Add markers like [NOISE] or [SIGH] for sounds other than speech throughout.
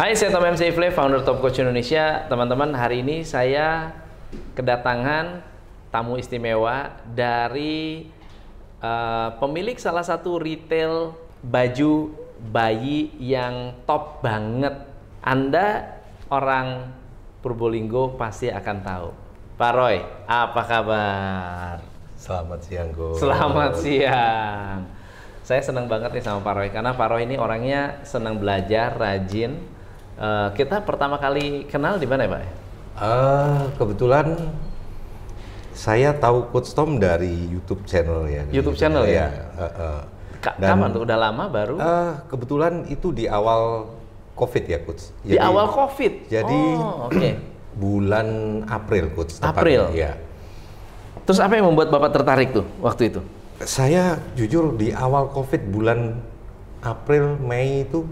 Hai, saya Tom MC Ifle, founder Top Coach Indonesia. Teman-teman, hari ini saya kedatangan tamu istimewa dari uh, pemilik salah satu retail baju bayi yang top banget. Anda orang Purbolinggo pasti akan tahu. Pak Roy, apa kabar? Selamat siang, Go. Selamat siang. Saya senang banget nih sama Pak Roy karena Pak Roy ini orangnya senang belajar, rajin. Uh, kita pertama kali kenal di mana ya, Pak? Uh, kebetulan saya tahu Coach Tom dari YouTube channel ya. YouTube channel ya. ya uh, uh. Dan, kapan tuh? Udah lama baru? Uh, kebetulan itu di awal COVID ya, Coach. Jadi, di awal COVID. Jadi oh, okay. [CLEARS THROAT] bulan April, Coach. April. Ya. Terus apa yang membuat Bapak tertarik tuh waktu itu? Saya jujur di awal COVID bulan April, Mei itu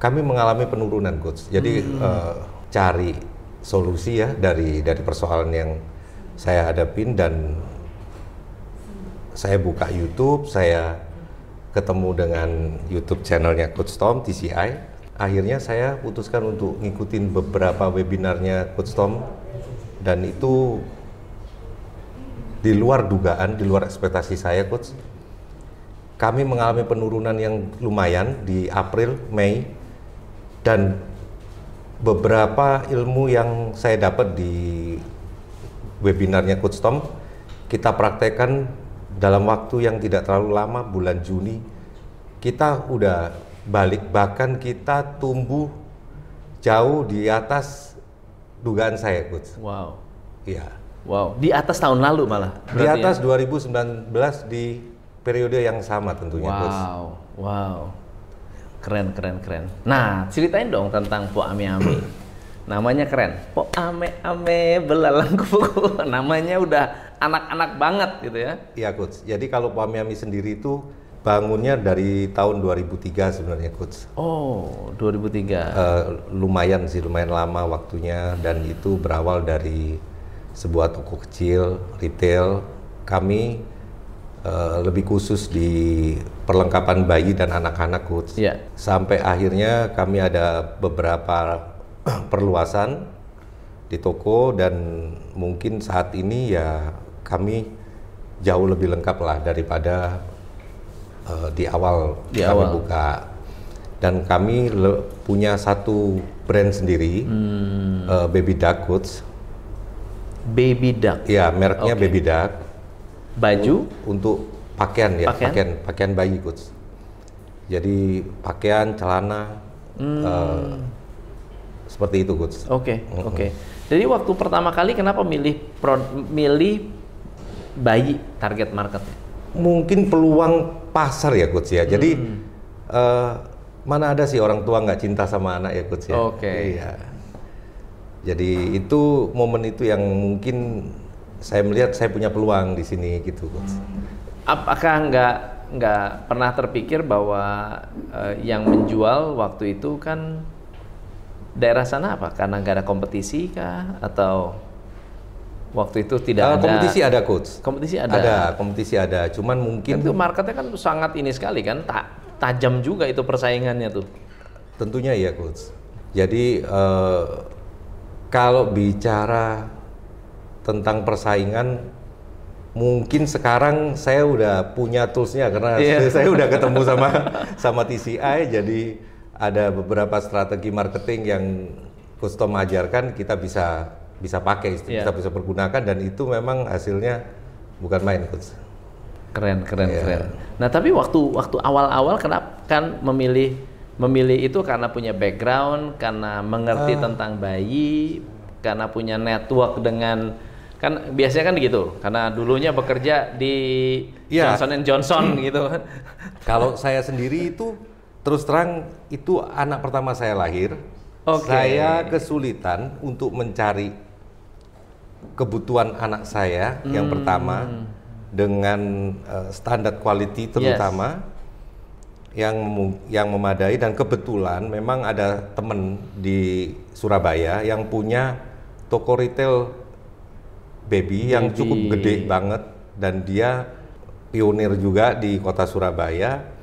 kami mengalami penurunan, Coach. Jadi hmm. uh, cari solusi ya dari dari persoalan yang saya hadapin dan saya buka YouTube, saya ketemu dengan YouTube channelnya Coach Tom TCI. Akhirnya saya putuskan untuk ngikutin beberapa webinarnya Coach Tom dan itu di luar dugaan, di luar ekspektasi saya Coach. Kami mengalami penurunan yang lumayan di April, Mei dan beberapa ilmu yang saya dapat di webinarnya Coach Tom kita praktekkan dalam waktu yang tidak terlalu lama bulan Juni kita udah balik bahkan kita tumbuh jauh di atas dugaan saya coach. Wow. Iya. Wow, di atas tahun lalu malah. Di atas ya? 2019 di periode yang sama tentunya wow. coach. Wow. Wow. Keren keren keren. Nah, ceritain dong tentang Po Ami Ami. Namanya keren. Po Ame Ame belalang kupu [LAUGHS] Namanya udah anak-anak banget gitu ya. Iya coach. Jadi kalau Po Ame Ami sendiri itu bangunnya dari tahun 2003 sebenarnya coach. Oh, 2003. Uh, eh, lumayan sih, lumayan lama waktunya dan itu berawal dari sebuah toko kecil retail. Kami uh, lebih khusus di perlengkapan bayi dan anak-anak coach. Yeah. Sampai akhirnya kami ada beberapa [CLEARS THROAT] perluasan di toko dan mungkin saat ini ya kami jauh lebih lengkap lah daripada uh, di awal di kami awal. buka dan kami punya satu brand sendiri hmm. uh, Baby Duck Goods. Baby Duck. Ya, mereknya okay. Baby Duck. Baju untuk pakaian ya, pakaian pakaian, pakaian bayi Goods. Jadi pakaian, celana hmm. uh, seperti itu Goods. Oke, okay, mm -hmm. oke. Okay. Jadi waktu pertama kali kenapa milih pro, milih bayi target marketnya? Mungkin peluang pasar ya coach ya. Jadi hmm. uh, mana ada sih orang tua nggak cinta sama anak ya coach ya. Oke. Okay. Iya. Jadi itu momen itu yang mungkin saya melihat saya punya peluang di sini gitu coach. Apakah nggak nggak pernah terpikir bahwa uh, yang menjual waktu itu kan daerah sana apa? Karena nggak ada kompetisi kah? Atau waktu itu tidak uh, ada kompetisi ada coach. Kompetisi ada. Ada kompetisi ada. Cuman mungkin itu marketnya kan sangat ini sekali kan tak tajam juga itu persaingannya tuh. Tentunya ya coach. Jadi uh, kalau bicara tentang persaingan mungkin sekarang saya udah punya toolsnya karena yeah. [LAUGHS] saya udah ketemu sama sama TCI jadi ada beberapa strategi marketing yang custom ajarkan kita bisa bisa pakai, yeah. kita bisa pergunakan dan itu memang hasilnya bukan main, coach. Keren, keren, yeah. keren. Nah, tapi waktu waktu awal-awal kenapa kan memilih memilih itu karena punya background, karena mengerti uh. tentang bayi, karena punya network dengan kan biasanya kan gitu karena dulunya bekerja di yeah. Johnson Johnson [CLEARS THROAT] gitu kan kalau saya sendiri itu terus terang itu anak pertama saya lahir okay. saya kesulitan untuk mencari kebutuhan anak saya hmm. yang pertama dengan uh, standar quality terutama yes. yang yang memadai dan kebetulan memang ada teman di Surabaya yang punya toko retail baby, baby. yang cukup gede banget dan dia pionir juga di kota Surabaya.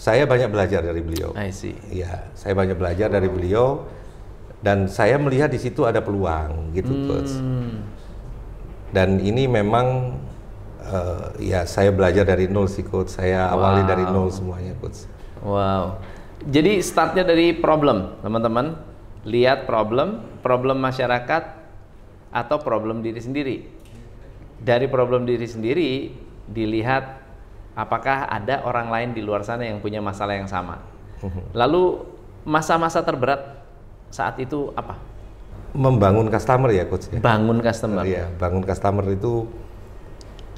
saya banyak belajar dari beliau. I see. Iya, saya banyak belajar dari beliau dan saya melihat di situ ada peluang gitu, coach. Hmm. Dan ini memang eh, ya saya belajar dari nol sih, coach. Saya awali dari Wow. nol semuanya, coach. Wow. Jadi startnya dari problem, teman-teman. Lihat problem, problem masyarakat atau problem diri sendiri. Dari problem diri sendiri dilihat apakah ada orang lain di luar sana yang punya masalah yang sama. Lalu masa-masa terberat saat itu apa? Membangun customer ya, coach. Ya? Bangun customer. Iya, bangun customer itu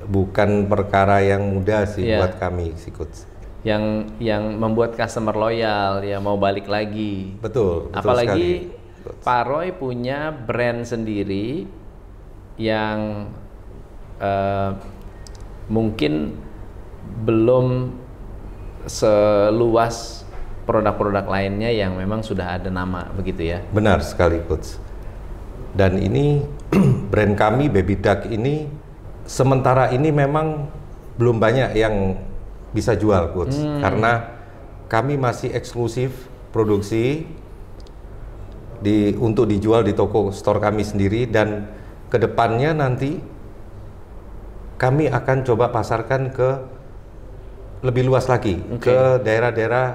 bukan perkara yang mudah sih Iya. buat kami sih, coach. Yang yang membuat customer loyal, ya mau balik lagi. Betul, betul Apalagi sekali. Pak Roy punya brand sendiri yang eh, mungkin belum seluas produk-produk lainnya yang memang sudah ada nama begitu ya. Benar sekali, coach. Dan ini [CLEARS THROAT] brand kami Baby Duck ini sementara ini memang belum banyak yang bisa jual, coach. Karena kami masih eksklusif produksi di untuk dijual di toko store kami sendiri dan ke depannya nanti kami akan coba pasarkan ke lebih luas lagi Oke. ke daerah-daerah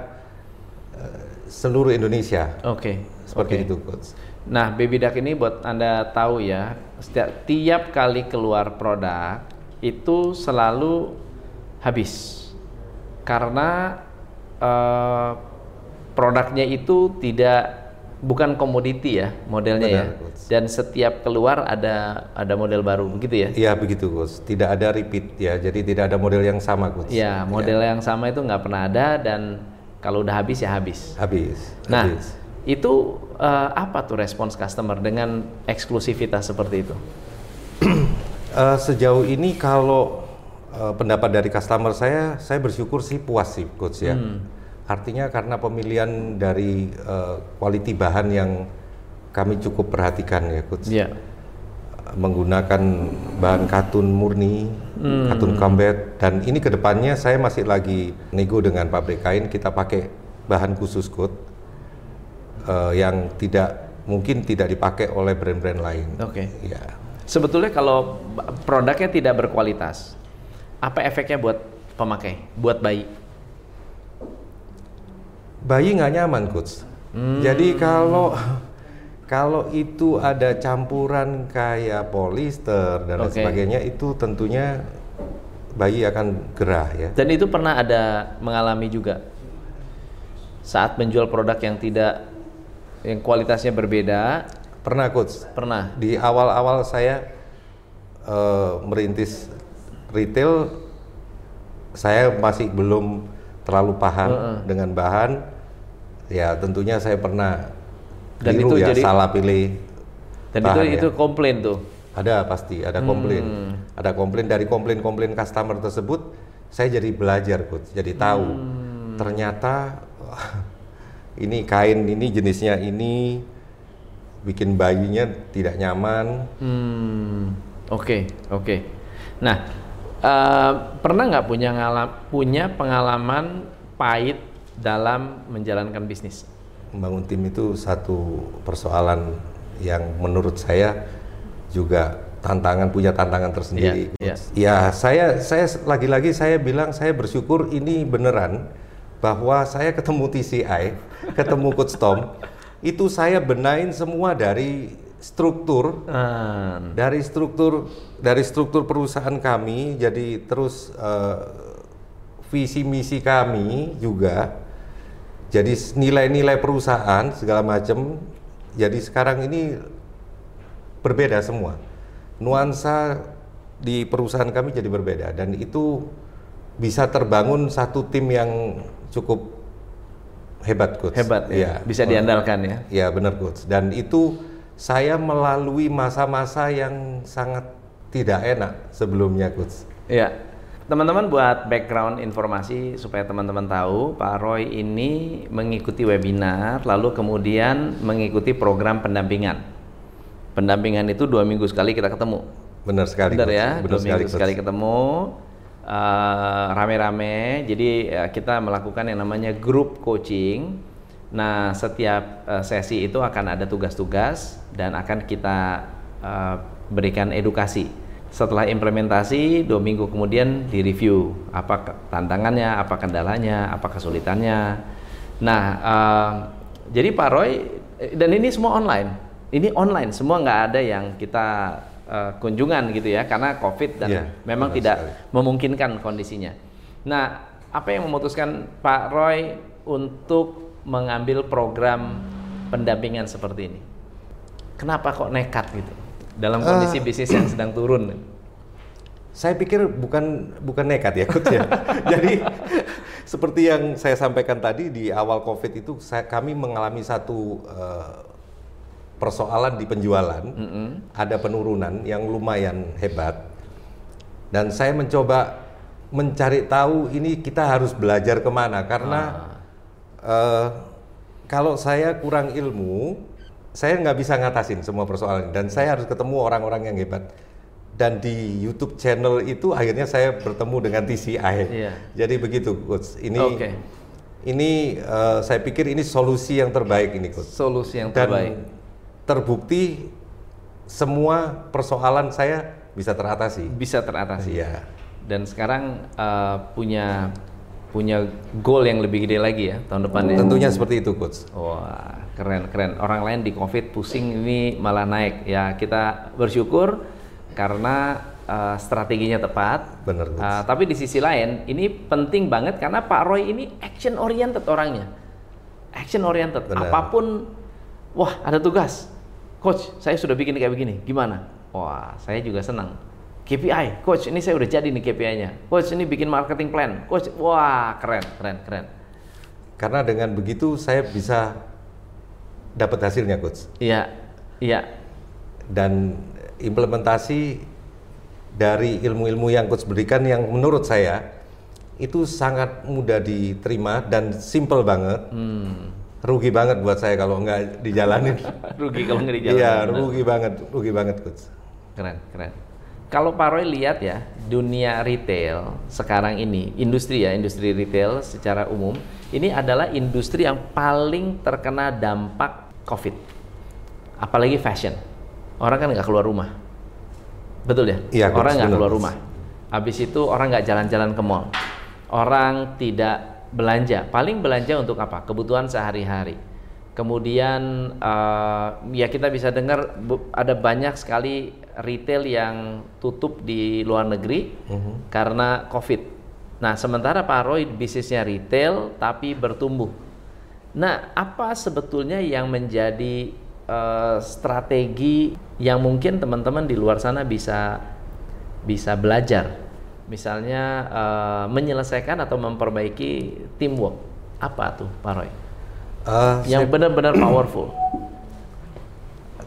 eh, seluruh Indonesia Oke. seperti oke. itu, coach. Nah, Baby Duck ini buat Anda tahu ya, setiap tiap kali keluar produk itu selalu habis. Karena eh, produknya itu tidak bukan komoditi ya modelnya ya. Benar, Coach. Dan setiap keluar ada ada model baru begitu ya. Iya begitu Gus, tidak ada repeat ya, jadi tidak ada model yang sama Gus. Ya, model yang sama itu nggak pernah ada dan kalau udah habis ya habis. Habis. Nah, habis. itu eh, apa tuh respons customer dengan eksklusivitas seperti itu? [CLEARS THROAT] Eh, sejauh ini kalau eh, pendapat dari customer saya, saya bersyukur sih puas sih Coach ya. Artinya karena pemilihan dari eh, quality bahan yang kami cukup perhatikan ya Coach. Iya. menggunakan bahan katun murni, katun combat dan ini ke depannya saya masih lagi nego dengan pabrik kain kita pakai bahan khusus coat eh, yang tidak mungkin tidak dipakai oleh brand-brand lain. Oke. Ya, Sebetulnya kalau produknya tidak berkualitas, apa efeknya buat pemakai, buat bayi? Bayi nggak nyaman coach. Jadi kalau kalau itu ada campuran kayak polister dan lain Oke. sebagainya itu tentunya bayi akan gerah ya. Dan itu pernah ada mengalami juga saat menjual produk yang tidak yang kualitasnya berbeda, Pernah coach, pernah. di awal-awal saya eh, merintis retail saya masih belum terlalu paham dengan bahan ya tentunya saya pernah Dan itu ya jadi- salah pilih Dan itu bahan ya. itu komplain tuh. ada pasti ada komplain Hmm. ada komplain dari komplain-komplain customer tersebut saya jadi belajar coach jadi tahu Hmm. ternyata [LAUGHS] ini kain ini jenisnya ini bikin bayinya tidak nyaman Hmm, oke, oke. Nah, eh, pernah nggak punya ngalam, punya pengalaman pahit dalam menjalankan bisnis? membangun tim itu satu persoalan yang menurut saya juga tantangan punya tantangan tersendiri. Iya, Ya, saya saya lagi-lagi saya bilang saya bersyukur ini beneran bahwa saya ketemu TCI, ketemu Coach Tom, itu saya benain semua dari struktur Ah, dari struktur dari struktur perusahaan kami jadi terus eh, visi misi kami juga jadi nilai-nilai perusahaan segala macam jadi sekarang ini berbeda semua nuansa di perusahaan kami jadi berbeda dan itu bisa terbangun satu tim yang cukup hebat coach hebat ya, Iya. bisa diandalkan ya. Ya benar coach. Dan itu saya melalui masa-masa yang sangat tidak enak sebelumnya coach. Ya, teman-teman buat background informasi supaya teman-teman tahu, Pak Roy ini mengikuti webinar, lalu kemudian mengikuti program pendampingan. Pendampingan itu dua minggu sekali kita ketemu. Benar sekali. Benar ya, Benar dua sekali minggu coach. sekali ketemu. uh, rame-rame. Jadi uh, kita melakukan yang namanya grup coaching. Nah, setiap uh, sesi itu akan ada tugas-tugas dan akan kita uh, berikan edukasi. Setelah implementasi, dua minggu kemudian direview apa tantangannya, apa kendalanya, apa kesulitannya. Nah, uh, jadi Pak Roy dan ini semua online. Ini online, semua nggak ada yang kita uh, kunjungan gitu ya karena COVID dan yeah, memang tidak sekali. memungkinkan kondisinya. Nah, apa yang memutuskan Pak Roy untuk mengambil program pendampingan seperti ini? Kenapa kok nekat gitu dalam kondisi uh, bisnis yang sedang turun? Saya pikir bukan bukan nekat ya, Kut ya. [LAUGHS] Jadi seperti yang saya sampaikan tadi di awal COVID itu, saya, kami mengalami satu uh, persoalan di penjualan, mm -hmm. ada penurunan yang lumayan hebat, dan saya mencoba mencari tahu ini kita harus belajar ke mana karena ah. Uh, kalau saya kurang ilmu, saya nggak bisa ngatasin semua persoalan dan saya harus ketemu orang-orang yang hebat. Dan di YouTube channel itu akhirnya saya bertemu dengan TCI. Yeah. Jadi begitu, coach. Ini okay. ini uh, saya pikir ini solusi yang terbaik ini, coach. Solusi yang terbaik. Dan terbukti semua persoalan saya bisa teratasi. Bisa teratasi. Ya. Dan sekarang uh, punya punya goal yang lebih gede lagi ya tahun depan ya. Tentunya seperti itu, coach. Wah, keren keren. Orang lain di Covid pusing ini malah naik. Ya, kita bersyukur karena uh, strateginya tepat. Benar. Uh, tapi di sisi lain, ini penting banget karena Pak Roy ini action oriented orangnya. Action oriented. Benar. Apa pun wah, ada tugas coach saya sudah bikin kayak begini gimana wah saya juga senang KPI coach ini saya udah jadi nih KPI-nya coach ini bikin marketing plan coach wah keren keren keren karena dengan begitu saya bisa dapat hasilnya coach iya iya dan implementasi dari ilmu-ilmu yang coach berikan yang menurut saya itu sangat mudah diterima dan simple banget hmm rugi banget buat saya kalau nggak dijalanin. [LAUGHS] rugi kalau nggak dijalanin. Iya, rugi banget, rugi banget, coach. Keren, keren. Kalau Pak Roy lihat ya, dunia retail sekarang ini, industri ya, industri retail secara umum, ini adalah industri yang paling terkena dampak COVID. Apalagi fashion. Orang kan nggak keluar rumah. Betul ya? Iya, orang nggak keluar rumah. Habis itu orang nggak jalan-jalan ke mall. Orang tidak belanja paling belanja untuk apa kebutuhan sehari-hari kemudian uh, ya kita bisa dengar ada banyak sekali retail yang tutup di luar negeri uh-huh. karena covid nah sementara Pak Roy bisnisnya retail tapi bertumbuh nah apa sebetulnya yang menjadi uh, strategi yang mungkin teman-teman di luar sana bisa bisa belajar misalnya uh, menyelesaikan atau memperbaiki teamwork apa tuh Pak Roy? Uh, yang benar-benar powerful. [CLEARS THROAT]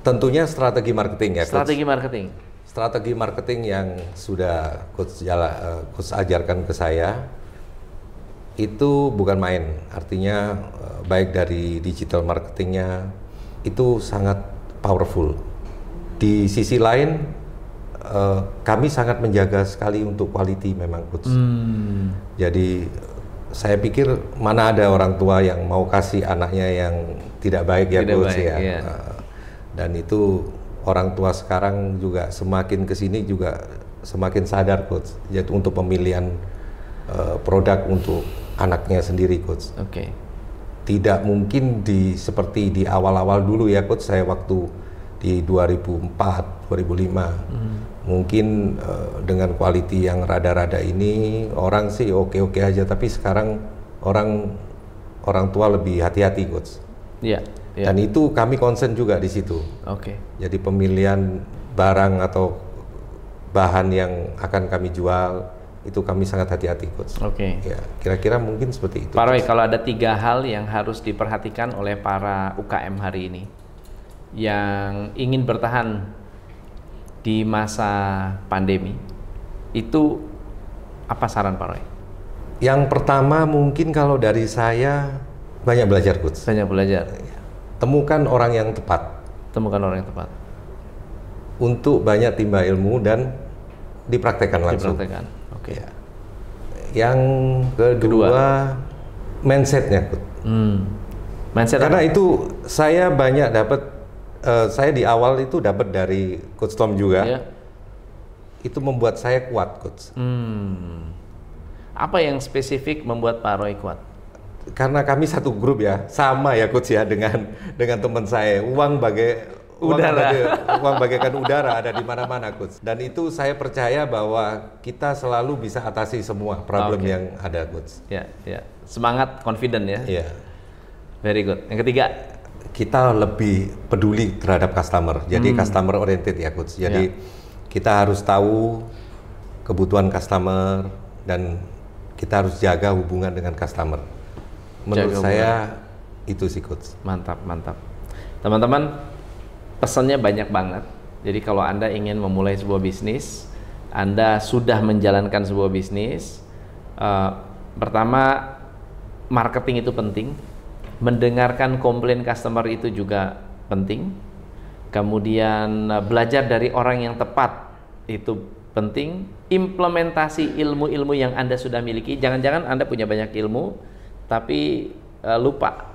Tentunya strategi marketing ya. Strategi coach. marketing. Strategi marketing yang sudah coach, jala, uh, coach ajarkan ke saya itu bukan main. Artinya uh, baik dari digital marketingnya itu sangat powerful. Di sisi lain uh, kami sangat menjaga sekali untuk quality memang coach. Hmm. Jadi saya pikir mana ada orang tua yang mau kasih anaknya yang tidak baik ya tidak coach baik, ya. Iya. Uh, dan itu orang tua sekarang juga semakin ke sini juga semakin sadar coach. Jadi untuk pemilihan uh, produk untuk anaknya sendiri coach. Oke. Okay. Tidak mungkin di seperti di awal-awal dulu ya coach saya waktu di 2004 2005 hmm. mungkin uh, dengan quality yang rada-rada ini orang sih oke-oke aja tapi sekarang orang orang tua lebih hati-hati coach yeah, yeah. dan itu kami concern juga di situ oke okay. jadi pemilihan barang atau bahan yang akan kami jual itu kami sangat hati-hati coach oke okay. ya kira-kira mungkin seperti itu Pak Roy kalau ada tiga hal yang harus diperhatikan oleh para UKM hari ini yang ingin bertahan di masa pandemi itu apa saran Pak Roy? Yang pertama mungkin kalau dari saya banyak belajar coach. Banyak belajar. Temukan orang yang tepat. Temukan orang yang tepat. Untuk banyak timba ilmu dan dipraktekkan langsung. Dipraktekkan. Oke. Okay. Ya. Yang kedua, mindsetnya, Coach. Hmm. Mindset Karena apa? itu saya banyak dapat, eh, saya di awal itu dapat dari Coach Tom juga. Ya. Itu membuat saya kuat, Coach. Hmm. Apa yang spesifik membuat Pak Roy kuat? Karena kami satu grup ya, sama ya Coach ya dengan dengan teman saya. Uang bagai uang Udara. bagai- uang bagaikan udara ada di mana-mana, Coach. Dan itu saya percaya bahwa kita selalu bisa atasi semua problem Oke. yang ada, Coach. Ya, ya. Semangat, confident ya. Iya. Very good. Yang ketiga, kita lebih peduli terhadap customer. Jadi customer oriented ya coach. Jadi kita harus tahu kebutuhan customer dan kita harus jaga hubungan dengan customer. Menurut Jaga saya itu sih coach. mantap, mantap. Teman-teman, pesannya banyak banget. Jadi kalau Anda ingin memulai sebuah bisnis, Anda sudah menjalankan sebuah bisnis, eh, pertama marketing itu penting, mendengarkan komplain customer itu juga penting, kemudian eh, belajar dari orang yang tepat itu penting, implementasi ilmu-ilmu yang Anda sudah miliki, jangan-jangan Anda punya banyak ilmu, tapi eh, lupa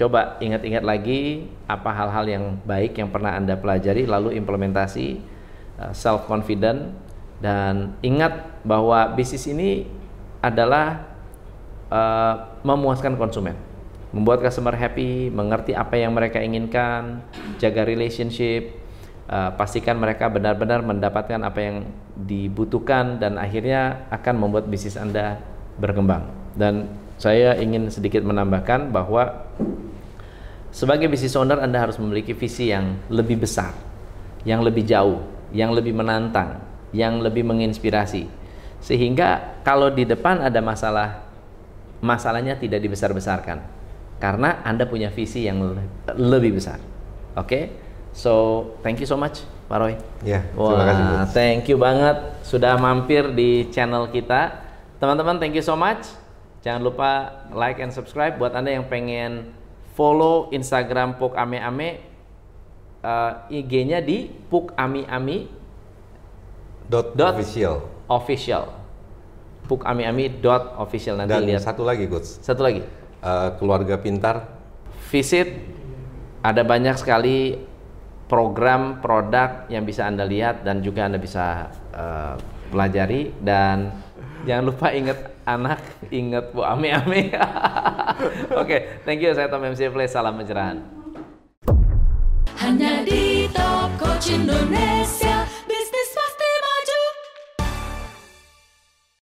Coba ingat-ingat lagi apa hal-hal yang baik yang pernah Anda pelajari lalu implementasi self confident dan ingat bahwa bisnis ini adalah eh, memuaskan konsumen. Membuat customer happy, mengerti apa yang mereka inginkan, jaga relationship, eh, pastikan mereka benar-benar mendapatkan apa yang dibutuhkan dan akhirnya akan membuat bisnis Anda berkembang. Dan saya ingin sedikit menambahkan bahwa sebagai business owner Anda harus memiliki visi yang lebih besar, yang lebih jauh, yang lebih menantang, yang lebih menginspirasi. Sehingga kalau di depan ada masalah, masalahnya tidak dibesar-besarkan. Karena Anda punya visi yang le- lebih besar. Oke? So, thank you so much, Pak Roy. Ya, terima kasih Wah, thank you banget sudah mampir di channel kita. Teman-teman, thank you so much. Jangan lupa like and subscribe buat Anda yang pengen follow Instagram Puk Ame Ame eh, IG-nya di Puk Ami Ami Dot, Dot. official. official. Puk Ami Ami dot official nanti Dan lihat. satu lagi coach, Satu lagi. Eh, keluarga pintar. Visit ada banyak sekali program produk yang bisa Anda lihat dan juga Anda bisa eh, pelajari dan jangan lupa ingat anak, ingat Bu Ame Ame. [LAUGHS] Oke, thank you saya Tom MC Play, salam pencerahan. Hanya di Top Coach Indonesia